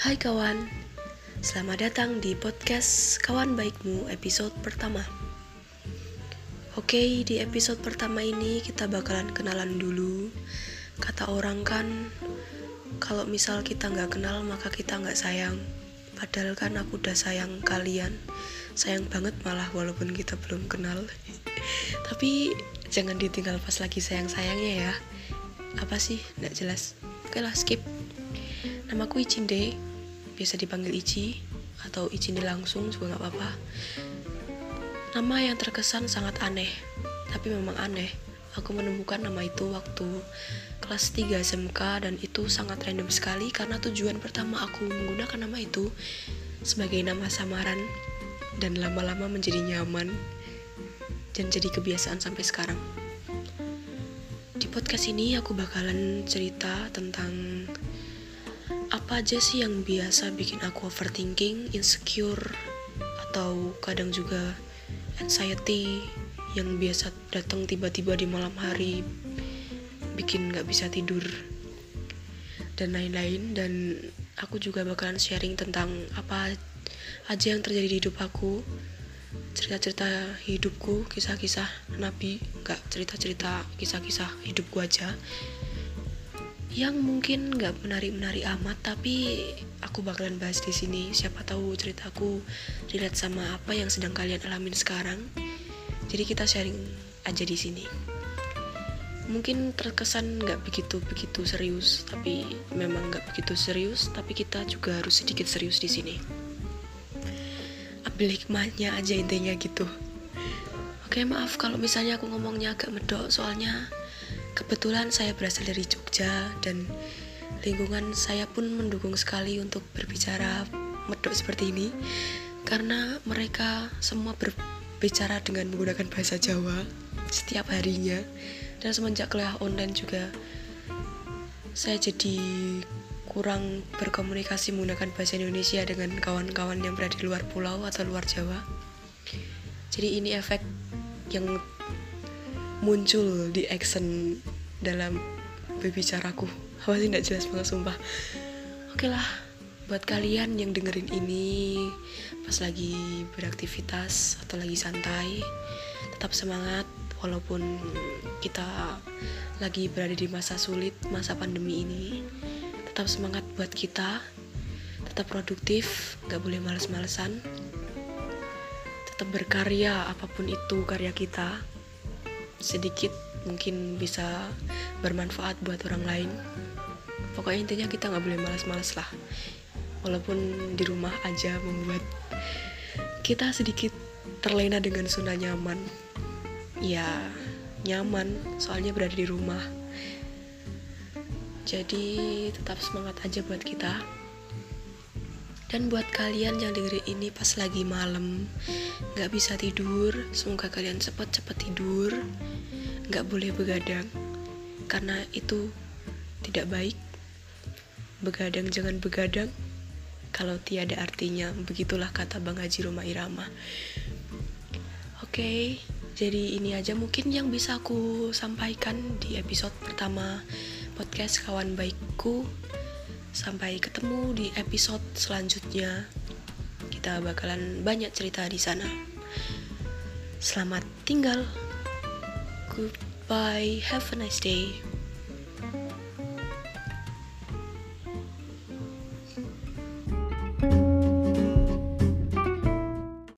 Hai kawan, selamat datang di podcast Kawan Baikmu episode pertama. Oke, di episode pertama ini kita bakalan kenalan dulu. Kata orang kan, kalau misal kita nggak kenal maka kita nggak sayang. Padahal kan aku udah sayang kalian, sayang banget malah walaupun kita belum kenal. Tapi jangan ditinggal pas lagi sayang-sayangnya ya. Apa sih? Nggak jelas. Oke lah, skip. Namaku Icinde, biasa dipanggil Ici atau Icinde langsung juga nggak apa-apa. Nama yang terkesan sangat aneh, tapi memang aneh. Aku menemukan nama itu waktu kelas 3 SMK dan itu sangat random sekali karena tujuan pertama aku menggunakan nama itu sebagai nama samaran dan lama-lama menjadi nyaman dan jadi kebiasaan sampai sekarang. Di podcast ini aku bakalan cerita tentang apa aja sih yang biasa bikin aku overthinking, insecure, atau kadang juga anxiety yang biasa datang tiba-tiba di malam hari bikin nggak bisa tidur dan lain-lain. Dan aku juga bakalan sharing tentang apa aja yang terjadi di hidup aku cerita-cerita hidupku kisah-kisah nabi nggak cerita-cerita kisah-kisah hidupku aja yang mungkin nggak menarik-menarik amat tapi aku bakalan bahas di sini. Siapa tahu ceritaku relate sama apa yang sedang kalian alamin sekarang. Jadi kita sharing aja di sini. Mungkin terkesan nggak begitu begitu serius tapi memang nggak begitu serius tapi kita juga harus sedikit serius di sini. Ambil hikmahnya aja intinya gitu. Oke maaf kalau misalnya aku ngomongnya agak medok soalnya Kebetulan saya berasal dari Jogja dan lingkungan saya pun mendukung sekali untuk berbicara medok seperti ini karena mereka semua berbicara dengan menggunakan bahasa Jawa setiap harinya. Dan semenjak kuliah online juga saya jadi kurang berkomunikasi menggunakan bahasa Indonesia dengan kawan-kawan yang berada di luar pulau atau luar Jawa. Jadi ini efek yang muncul di action dalam berbicaraku apa sih? Tidak jelas banget sumpah. Oke lah buat kalian yang dengerin ini pas lagi beraktivitas atau lagi santai tetap semangat walaupun kita lagi berada di masa sulit masa pandemi ini tetap semangat buat kita. Tetap produktif nggak boleh males-malesan. Tetap berkarya apa pun itu karya kita sedikit mungkin bisa bermanfaat buat orang lain. Pokoknya intinya kita nggak boleh malas-malas lah. Walaupun di rumah aja membuat kita sedikit terlena dengan zona nyaman. Ya nyaman soalnya berada di rumah. Jadi tetap semangat aja buat kita. Dan buat kalian yang dengerin ini pas lagi malam Gak bisa tidur Semoga kalian cepat-cepat tidur Gak boleh begadang Karena itu tidak baik Begadang jangan begadang Kalau tiada artinya Begitulah kata Bang Haji Roma Irama Oke Jadi ini aja mungkin yang bisa aku sampaikan Di episode pertama Podcast Kawan Baikku Sampai ketemu di episode selanjutnya. Kita bakalan banyak cerita di sana. Selamat tinggal. Goodbye. Have a nice day.